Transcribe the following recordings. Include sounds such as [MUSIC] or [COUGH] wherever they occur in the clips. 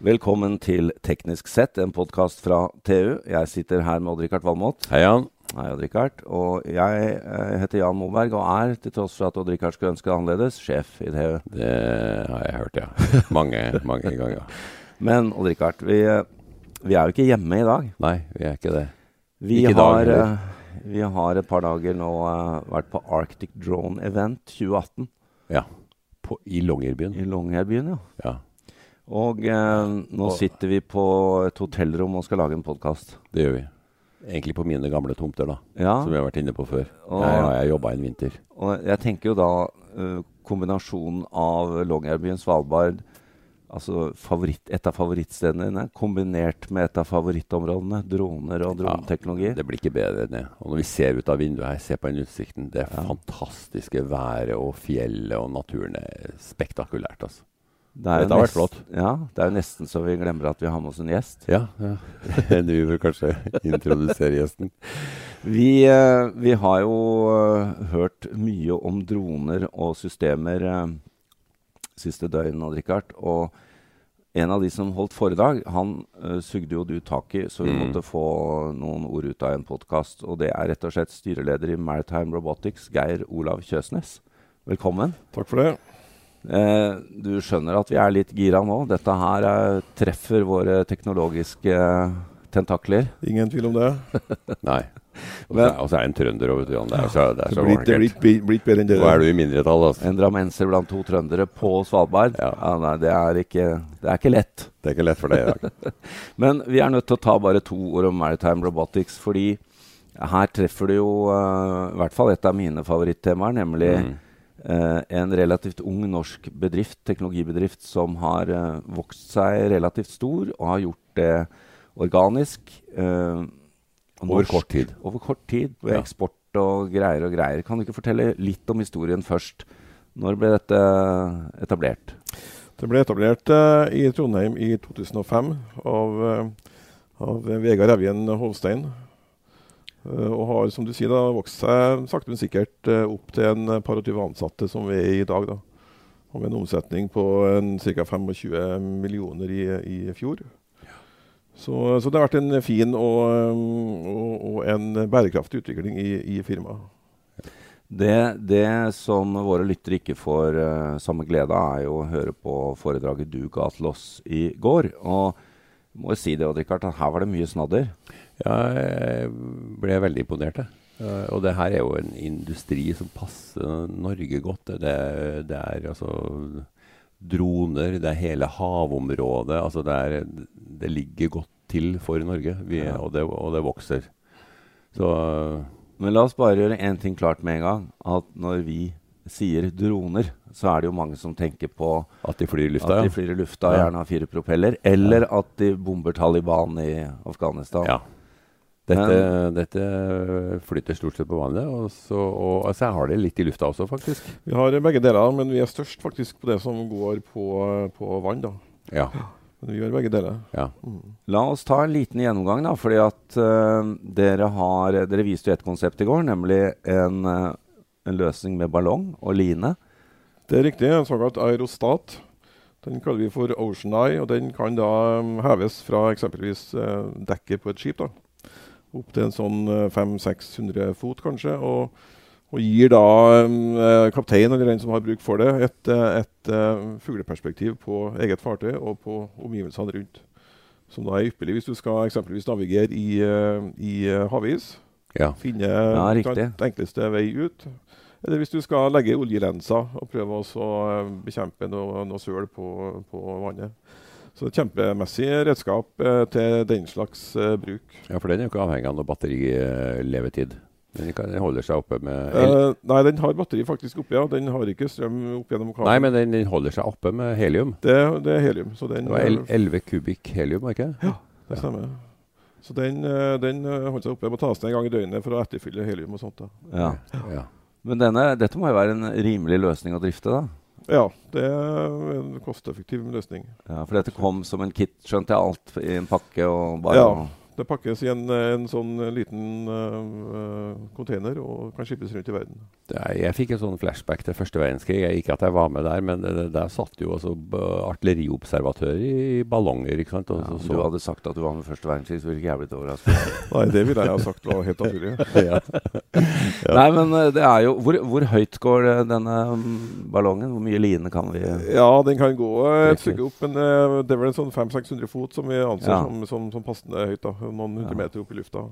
Velkommen til Teknisk sett, en podkast fra TU. Jeg sitter her med Odd-Rikard Valmot. Hei, Jan. Hei, Odd-Rikard. Og jeg eh, heter Jan Moberg og er, til tross for at Odd-Rikard skulle ønske det annerledes, sjef i TU. Det har jeg hørt, ja. Mange, mange ganger. [LAUGHS] Men Odd-Rikard, vi, eh, vi er jo ikke hjemme i dag. Nei, vi er ikke det. Vi, Ikke i dag, har, heller. eh, vi har et par dager nå vært på Arctic Drone Event 2018 Ja. På, I Longyearbyen. i Longyearbyen. ja. Ja, Og eh, nå sitter vi på et hotellrom og skal lage en podkast. det gjør vi. Egentlig på mine gamle tomter, da. Ja, Som vi har vært inne på før. Og- jeg har jeg jobba en vinter. og jeg tenker jo da uh, kombinasjonen av Longyearbyen, Svalbard Altså favoritt, et av favorittstedene dine, kombinert med et av favorittområdene, droner og droneteknologi. Det blir ikke bedre enn det. Og når vi ser ut av vinduet her, ser på den utsikten. Det Ja. fantastiske været og fjellet og naturen er spektakulært, altså. Det er det har vært flott. Ja, det er jo nesten så vi glemmer at vi har med oss en gjest. Ja, ja. [LAUGHS] du vil kanskje introdusere gjesten? Vi, eh, vi har jo eh, hørt mye om droner og systemer eh, siste døgn, Odd Rikard. Og en av de som holdt foredrag, han sugde jo du tak i, så vi Mm. måtte få noen ord ut av en podkast. Og det er rett og slett styreleder i Maritime Robotics, Geir Olav Kjøsnes. Velkommen. Takk for det. Eh, du skjønner at vi er litt gira nå. Dette her eh, treffer våre teknologiske eh, tentakler. Ingen tvil om det. [LAUGHS] Nei. Og så er- en trønder òg, vet du. Jan. Det er så, det er så ikke bedre enn det. Nå er du i mindretall, altså. En drammenser blant to trøndere på Svalbard. Ja. nei, det, er ikke, det er ikke lett. Det er ikke lett for deg i dag. [LAUGHS] Men vi er nødt til å ta bare to ord om Maritime Robotics, fordi her treffer du jo uh, i hvert fall et av mine favorittemaer, nemlig Mm. Eh, en relativt ung norsk bedrift, teknologibedrift som har uh, vokst seg relativt stor og har gjort det organisk. Uh, Over norsk- kort tid. Over kort tid, med Ja. eksport og greier og greier. Kan du ikke fortelle litt om historien først? Når ble dette etablert? Det ble etablert i Trondheim i 2005 av, av Vegard Evjen Hovstein. Eh, og har, som du sier, da, vokst seg sakte, men sikkert eh, opp til en par og 20 ansatte som vi er i dag. Da. Og med en omsetning på ca. 25 millioner i, i fjor. Så, så det har vært en fin og, eh, og, og en bærekraftig utvikling i, i firmaet. Det, det som våre lyttere ikke får uh, samme glede av, er jo å høre på foredraget du ga til oss i går. Og jeg må jo si det, Odd Rikard, at her var det mye snadder. Ja, jeg ble veldig imponert. jeg. Eh, og det her er jo en industri som passer Norge godt. Det, det er altså droner, det er hele havområdet. Altså det, er, det ligger godt til for Norge, vi, Ja. og, det, og det vokser. Så Men la oss bare gjøre én ting klart med en gang. At når vi sier droner, så er det jo mange som tenker på at de flyr i lufta, at de flyr i lufta, Ja. gjerne har fire propeller, eller at de bomber Taliban i Afghanistan. ja. Dette, dette flyter stort sett på vannet, og så og, altså, jeg har det litt i lufta også, faktisk. Vi har begge deler, men vi er størst faktisk på det som går på, på vann. da. Ja. Men vi gjør begge deler. ja. Mm. La oss ta en liten gjennomgang, da. fordi at uh, dere har Dere viste jo et konsept i går, nemlig en, uh, en løsning med ballong og line. Det er riktig, en såkalt aerostat. Den kaller vi for Ocean Eye, og den kan da um, heves fra eksempelvis uh, dekket på et skip. da. Opp til en sånn eh, 500-600 fot, kanskje. Og, og gir da um, eh, kapteinen eller den som har bruk for det, et, eh, et eh, fugleperspektiv på eget fartøy og på omgivelsene rundt. Som da er ypperlig hvis du skal eksempelvis navigere i, eh, i eh, havis. ja. Finne Ja, den enkleste vei ut. Eller hvis du skal legge oljelenser og prøve å eh, bekjempe noe, noe søl på, på vannet. Så det er kjempemessig redskap eh, til den slags eh, bruk. Ja, for den er jo ikke avhengig av noe batterilevetid. Den, kan, den holder seg oppe med Eh, nei, den har batteri faktisk oppe, ja. Den har ikke strøm opp gjennom kabelen. Nei, men den, den holder seg oppe med helium. det, det er helium. Så den, Det var 11 kubikk helium, var det Ja, det stemmer. Så den, eh, den eh, holder seg oppe. Må tas ned en gang i døgnet for å etterfylle helium og sånt. da. Ja. Ja. Men denne, dette må jo være en rimelig løsning å drifte, da? Ja, det er en kosteffektiv løsning. Ja, For dette kom som en kit, skjønte jeg, alt i en pakke og bare Ja. Det pakkes i en, en sånn liten uh, container og kan skippes rundt i verden. Jeg fikk en sånn flashback til første verdenskrig. Jeg- Ikke at jeg var med der, men det- der satt jo altså artilleriobservatører i ballonger. ikke sant? Og Ja, så- du hadde sagt at du var med første verdenskrig, så ville ikke jeg blitt overrasket. [LAUGHS] Nei, det ville jeg ha sagt var helt naturlig. [LAUGHS] ja. Ja. Nei, men eh, det er jo Hvor, hvor høyt går denne mm, ballongen? Hvor mye line kan vi Ja, den kan gå eh, et stykke opp, men eh, det er vel en sånn 500-600 fot som vi anser Ja. som, som, som passende høyt. da, Noen hundre meter opp i lufta.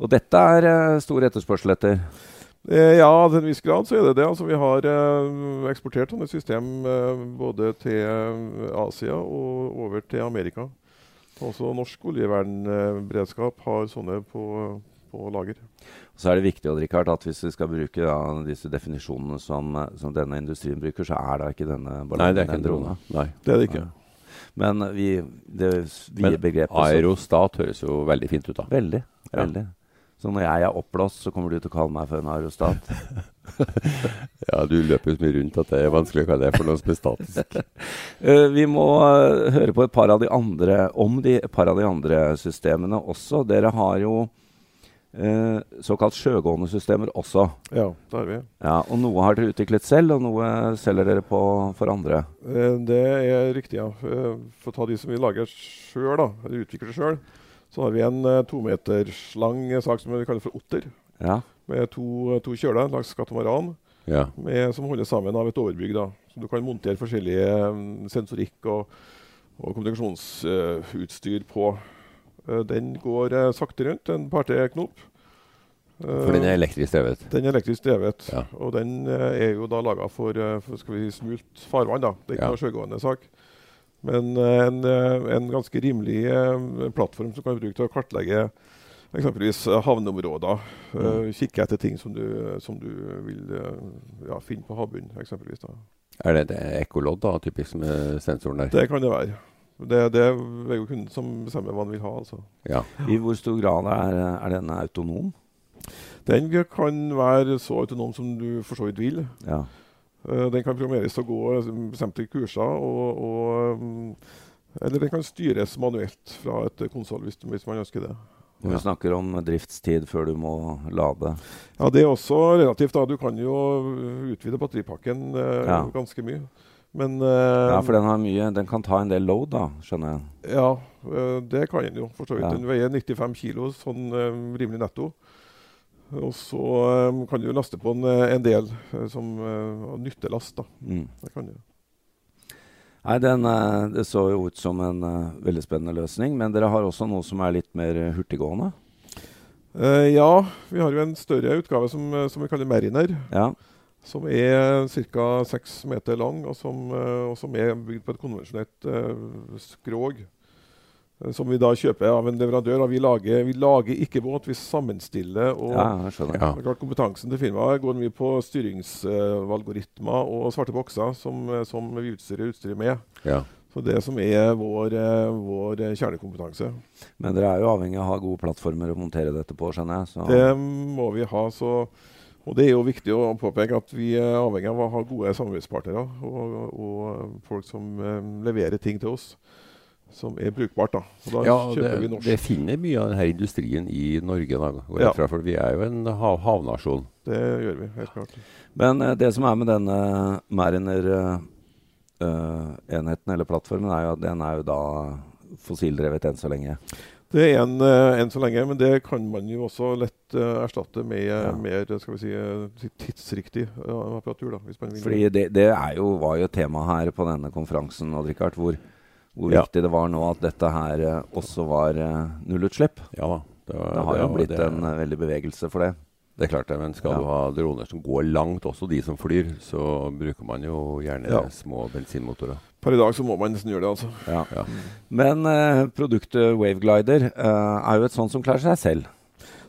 Og dette er eh, stor etterspørsel etter. Eh, ja, til en viss grad så er det det. Altså, vi har eh, eksportert sånne system eh, både til eh, Asia og over til Amerika. Også norsk oljevernberedskap har sånne på, på lager. Så er det viktig Richard, at hvis vi skal bruke da, disse definisjonene som, som denne industrien bruker, så er da ikke denne Nei, det er ikke en drone. Nei. Det er det ikke. Men vi, det vide begrepet Aerostat høres jo veldig fint ut, da. Veldig. Ja. veldig. Så når jeg er oppblåst, så kommer du til å kalle meg for en aerostat. [LAUGHS] Ja, Du løper jo så mye rundt at det er vanskelig å kalle det for noe som er statisk. [LAUGHS] Eh, vi må uh, høre på et par av de andre, om de, et par av de andre systemene også. Dere har jo eh, såkalt sjøgående systemer også. Ja, det har vi. Ja, og Noe har dere utviklet selv, og noe selger dere på for andre. Eh, Det er riktig, ja. For å ta de som vi lager sjøl, da, eller utvikler sjøl, så har vi en uh, tometerslang sak som vi kaller for otter. Ja, Med to, to kjøler langs katamaran Ja. med, som holdes sammen av et overbygg. da. Så du kan montere forskjellige mm, sensorikk og, og kommunikasjonsutstyr på. Uh, Den går eh, sakte rundt, en par-tre knop. Eh, For den er elektrisk drevet. den er elektrisk drevet, Ja. og den eh, er jo da laga for, eh, for skal vi si, smult farvann. da. Det er ikke Ja. noe sjøgående sak. Men eh, en, eh, en ganske rimelig eh, plattform som kan bruke til å kartlegge eksempelvis havneområder. Mm. kikke etter ting som du, som du vil ja, finne på havbunnen, eksempelvis. da. Er det, det er ekkolodd, da, typisk med sensoren der? Det kan det være. Det, det er jo kunden som bestemmer hva han vil ha. altså. Ja. I hvor stor grad er, er denne autonom? Den kan være så autonom som du for så vidt vil. Ja. Eh, Den kan programmeres til å gå eh, bestemte kurser, og, og, mm, eller den kan styres manuelt fra et konsoll hvis, hvis man ønsker det. Du Ja. snakker om driftstid før du må lade. Ja, Det er også relativt. da. Du kan jo utvide batteripakken eh, Ja. ganske mye. Men eh, Ja, for den har mye Den kan ta en del load, da, skjønner jeg. ja, eh, det kan den jo for så vidt. Ja. Den veier 95 kilo, sånn eh, rimelig netto. Og så um, kan du laste på en, eh, en del eh, som uh, nyttelast. da. Mm. Det kan du. Nei, den, Det så jo ut som en uh, veldig spennende løsning. Men dere har også noe som er litt mer hurtiggående? Uh, ja, vi har jo en større utgave som, som vi kaller Mariner. Ja. Som er ca. seks meter lang, og som, og som er bygd på et konvensjonelt skrog. Eh, Som vi da kjøper av en leverandør. Og vi, lager, vi lager ikke båt, vi sammenstiller. og ja. Ja. Kompetansen til firmaet går mye på styringsalgoritmer og svarte bokser som, eh, som vi utstyrer utstyret med. ja. Så det som er vår, eh, vår kjernekompetanse. Men dere er jo avhengig av å ha gode plattformer å montere dette på, skjønner jeg. Så. Det må vi ha. så og det er jo viktig å påpeke at vi er avhengig av å ha gode samarbeidspartnere og, og folk som leverer ting til oss som er brukbart. da. Så da ja kjøper vi det, norsk. det finner mye av denne industrien i Norge, da, går Ja. fra, for vi er jo en hav havnasjon. Det gjør vi, helt klart. Men eh, det som er med denne Mariner-enheten eller plattformen, er jo at den er jo da fossildrevet enn så lenge. Det er en eh, enn så lenge, men det kan man jo også lett eh, erstatte med eh, Ja. mer skal vi si, eh, tidsriktig eh, apparatur. da, hvis man. Fordi det, det er jo, var jo et tema her på denne konferansen, Odd Rikard, hvor, hvor Ja. viktig det var nå at dette her eh, også var eh, nullutslipp. Ja da. Det, var- Det har jo blitt det- en eh, veldig bevegelse for det. Det er klart det, men skal Ja. du ha droner som går langt, også de som flyr, så bruker man jo gjerne Ja. små bensinmotorer. Per i dag så må man nesten gjøre det, altså. Ja. Ja. Men eh, produktet Waveglider eh, er jo et sånt som klarer seg selv.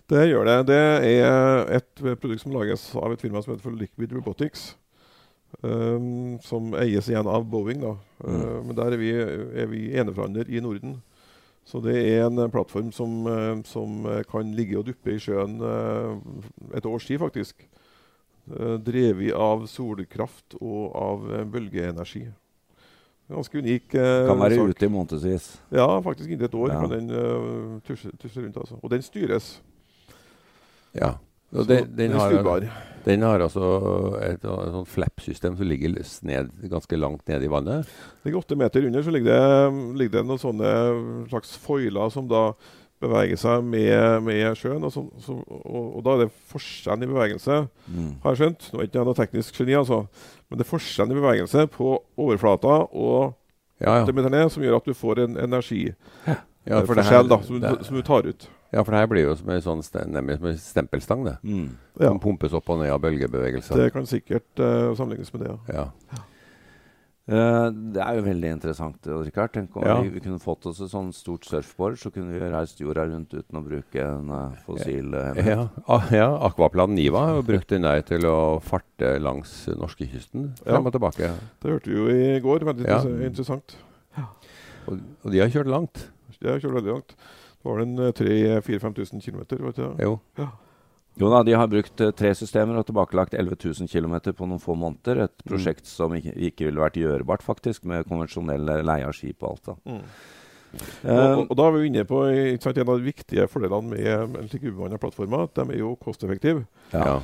Det gjør det. Det er et produkt som lages av et firma som heter for Liquid Robotics. Um, som eies igjen av Boeing. da. Mm. Uh, men der er vi, er vi eneforhandler i Norden. Så det er en eh, plattform som, eh, som eh, kan ligge og duppe i sjøen uh, et års tid, faktisk. Uh, drevet av solkraft og av bølgeenergi. Ganske unik eh, Kan være sak. ute i månedsvis. Ja, faktisk inntil et år Ja. kan den uh, tusje, tusje rundt. altså. Og den styres. Ja. Så den, den, den har, den har altså et, et sånt flap-system som ligger sned, ganske langt ned i vannet. Ligger åtte meter under, så ligger det, ligger det noen sånne slags foiler som da beveger seg med, med sjøen. Og, så, så, og, og da er det forskjellen i bevegelse, Mm. har jeg skjønt. Nå er ikke jeg noe teknisk geni, altså. Men det er forskjellen i bevegelse på overflata og Ja, ja. meter ned som gjør at du får en energiforskjell ja, det som, som du tar ut. Ja, for det her blir jo som en sånn nemlig som en stempelstang, det. Mm. Ja, Som pumpes opp og ned av bølgebevegelser. det kan sikkert uh, sammenlignes med det. ja. Ja. Uh, det er jo veldig interessant. Richard. Tenk om Ja. vi, vi kunne fått oss et sånn stort surfboard, så kunne vi reist jorda rundt uten å bruke en uh, fossil uh, Ja, [LAUGHS] ah, ja, Aquaplan Niva har jo brukt den der til å farte langs norskekysten frem Ja. og tilbake. Det hørte vi jo i går. Veldig interessant. Og, og de har kjørt langt. De har kjørt veldig langt. Det var en 3000-4000-5000 km. Jo. Ja. det? Jo. Jo da, de har brukt eh, tre systemer og tilbakelagt 11 000 km på noen få måneder. Et Mm. prosjekt som ikke, ikke ville vært gjørbart, faktisk, med konvensjonell eh, leie av skip og alt. da. Mm. Eh, Og, og, da er vi inne på ikke sant, en av de viktige fordelene med slike ubemanna plattformer. At de er jo kosteffektive. Ja.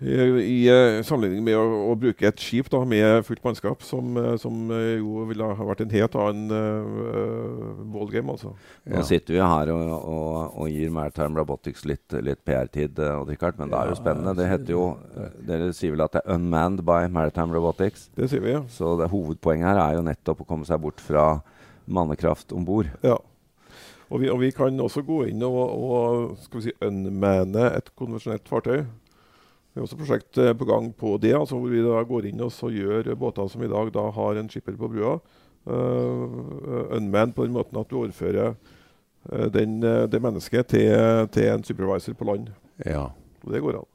I, i eh, sammenligning med å, å bruke et skip da, med fullt mannskap, som, eh, som eh, jo ville ha vært en helt annen uh, ballgame. altså. Nå sitter vi her og, og, og gir Maritime Robotics litt, litt PR-tid, men det er jo spennende. Det heter jo Dere sier vel at det er 'unmanned by Maritime Robotics'? Det sier vi. ja. Så det hovedpoenget her er jo nettopp å komme seg bort fra mannekraft om bord. Ja. Og vi, og vi kan også gå inn og, og skal vi si, unmane et konvensjonelt fartøy. Vi er også prosjekt eh, på gang på det, altså hvor vi da går inn og så gjør båter som i dag da har en skipper på brua, uh, unmanned på den måten at du overfører uh, den, det mennesket til, til en supervisor på land. ja. Og det går an.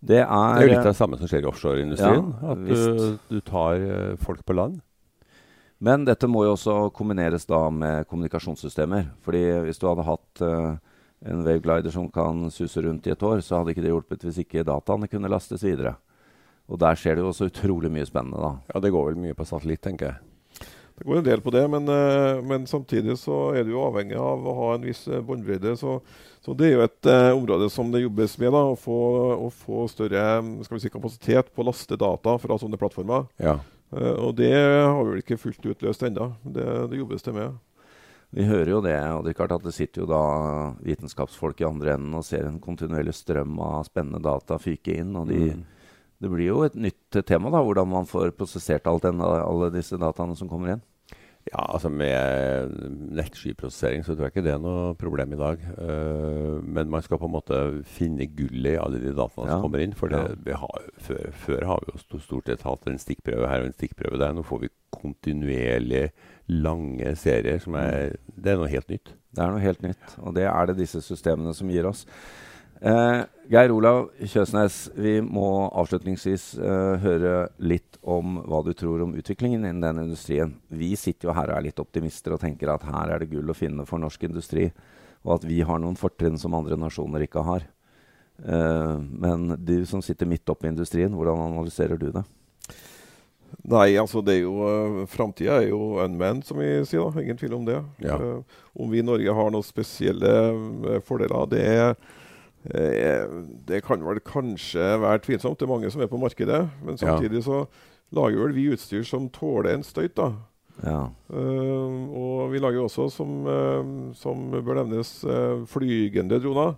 Det Det er, er jo litt av det samme som skjer i offshoreindustrien. Ja, at du, du tar folk på land. Men dette må jo også kombineres da med kommunikasjonssystemer. Fordi hvis du hadde hatt eh, en waveglider som kan suse rundt i et år, så hadde ikke det hjulpet hvis ikke dataene kunne lastes videre. Og der skjer det jo også utrolig mye spennende, da. Ja, det går vel mye på satellitt, tenker jeg. Det går en del på det, men, eh, men samtidig så er du jo avhengig av å ha en viss eh, båndbredde. Så, så det er jo et eh, område som det jobbes med. da, Å få, å få større skal vi si, kapasitet på å laste data fra sånne plattformer. Ja. Eh, og det har vi vel ikke fullt ut løst ennå. Det, det jobbes det med. Vi hører jo det, og det er klart at det sitter jo da vitenskapsfolk i andre enden og ser en kontinuerlig strøm av spennende data fyke inn. og de, Mm. Det blir jo et nytt tema, da, hvordan man får prosessert alt den, alle disse dataene som kommer inn. Ja, altså Med nettskyprosessering så tror jeg ikke det er noe problem i dag. Uh, men man skal på en måte finne gullet i alle de dataene Ja. som kommer inn. For det, Ja. har, før, før har vi jo stort sett hatt en stikkprøve her og en stikkprøve der. Nå får vi kontinuerlig lange serier. som er, Det er noe helt nytt. Det er noe helt nytt, og det er det disse systemene som gir oss. Eh, Geir Olav Kjøsnes, vi må avslutningsvis eh, høre litt om hva du tror om utviklingen innen den industrien. Vi sitter jo her og er litt optimister og tenker at her er det gull å finne for norsk industri, og at vi har noen fortrinn som andre nasjoner ikke har. Eh, men du som sitter midt oppe i industrien, hvordan analyserer du det? Nei, altså det er jo uh, Framtida er jo unmanned, som vi sier. da, Ingen tvil om det. Ja. Eh, om vi i Norge har noen spesielle eh, fordeler, det, eh, det kan vel kanskje være tvilsomt. Det er mange som er på markedet. Men samtidig så lager vel vi utstyr som tåler en støyt. da. Ja. Uh, og vi lager også, som, uh, som bør nevnes, uh, flygende droner.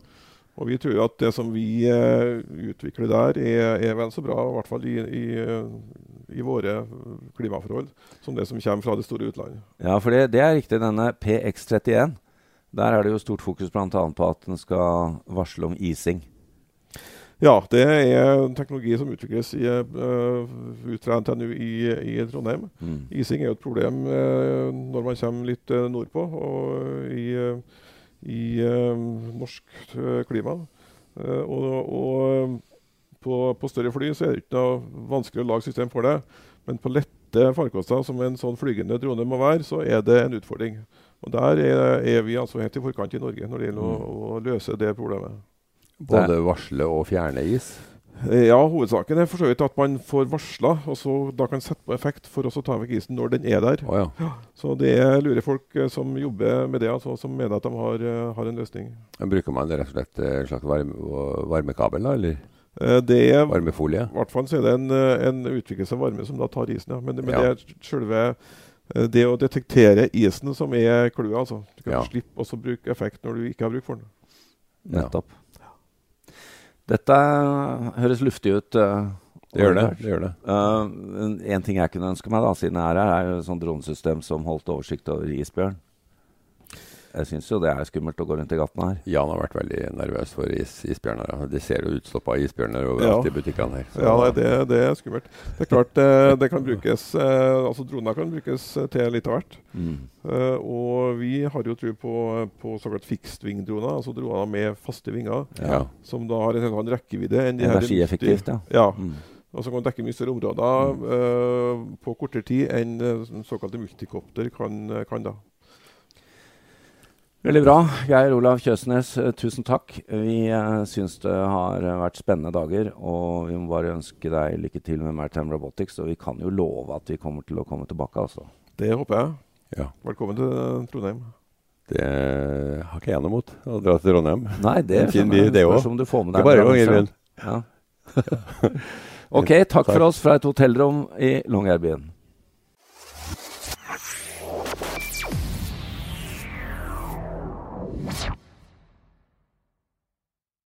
Og vi tror at det som vi eh, utvikler der, er, er vel så bra, i hvert fall i, i, eh, i våre klimaforhold, som det som kommer fra det store utlandet. Ja, for det, det er riktig. Denne PX31, der er det jo stort fokus bl.a. på at den skal varsle om ising. Ja, det er en teknologi som utvikles i, uh, ut fra NTNU i, i Trondheim. Mm. Ising er jo et problem uh, når man kommer litt uh, nordpå og i, i norsk klima. Og og på, på større fly så er det ikke noe vanskelig å lage system for det. Men på lette farkoster, som en sånn flygende drone må være, så er det en utfordring. Og Der er, er vi altså helt i forkant i Norge når det gjelder å, å løse det problemet. Både varsle og fjerne is. Eh, Ja, hovedsaken er for så vidt at man får varsla, og så da kan sette på effekt for å ta vekk isen når den er der. Oh, ja. Så det er lure folk eh, som jobber med det, altså, som mener at de har, eh, har en løsning. Men Bruker man rett og slett en slags varme, varmekabel, da? Eller Det er varmefolie? I hvert fall så er det en, en utvikling av varme som da tar isen. Ja. Men, men Ja. det er selve det å detektere isen som er clouet. Altså. Du kan Ja. slippe også å bruke effekt når du ikke har bruk for den. Ja. Nettopp. Dette høres luftig ut. eh, Det gjør det. Det, gjør det. Uh, en ting jeg kunne ønske meg, da, siden jeg er her, er et sånt dronesystem som holdt oversikt over isbjørn. Jeg syns jo det er skummelt å gå rundt i gatene her. Jan har vært veldig nervøs for is, isbjørner. De ser jo utstoppa isbjørner overalt Ja. i butikkene her. Så- Ja, nei, det, det er skummelt. Det er klart eh, det kan brukes eh, altså Droner kan brukes eh, til litt av hvert. Mm. Eh, og vi har jo tro på, på såkalt fixed wing-droner, altså droner med faste vinger. ja. Som da har en helt annen rekkevidde enn de her Energieffektivt, ja. Ja, Mm. og som kan dekke mye større områder eh, på kortere tid enn såkalte multikopter kan, kan da. Veldig bra. Geir Olav Kjøsnes, eh, tusen takk. Vi uh, syns det har eh, vært spennende dager, og vi må bare ønske deg lykke til med Maritime Robotics. Og vi kan jo love at vi kommer til å komme tilbake, altså. Det håper jeg. ja. Velkommen til Trondheim. Det har ikke jeg noe mot, å dra til Trondheim. Nei, det En fin by, det Spørs også. om du får med deg bare en Longyearbyen. bransje. Ja. [LAUGHS] ok, takk for oss fra et hotellrom i Longyearbyen.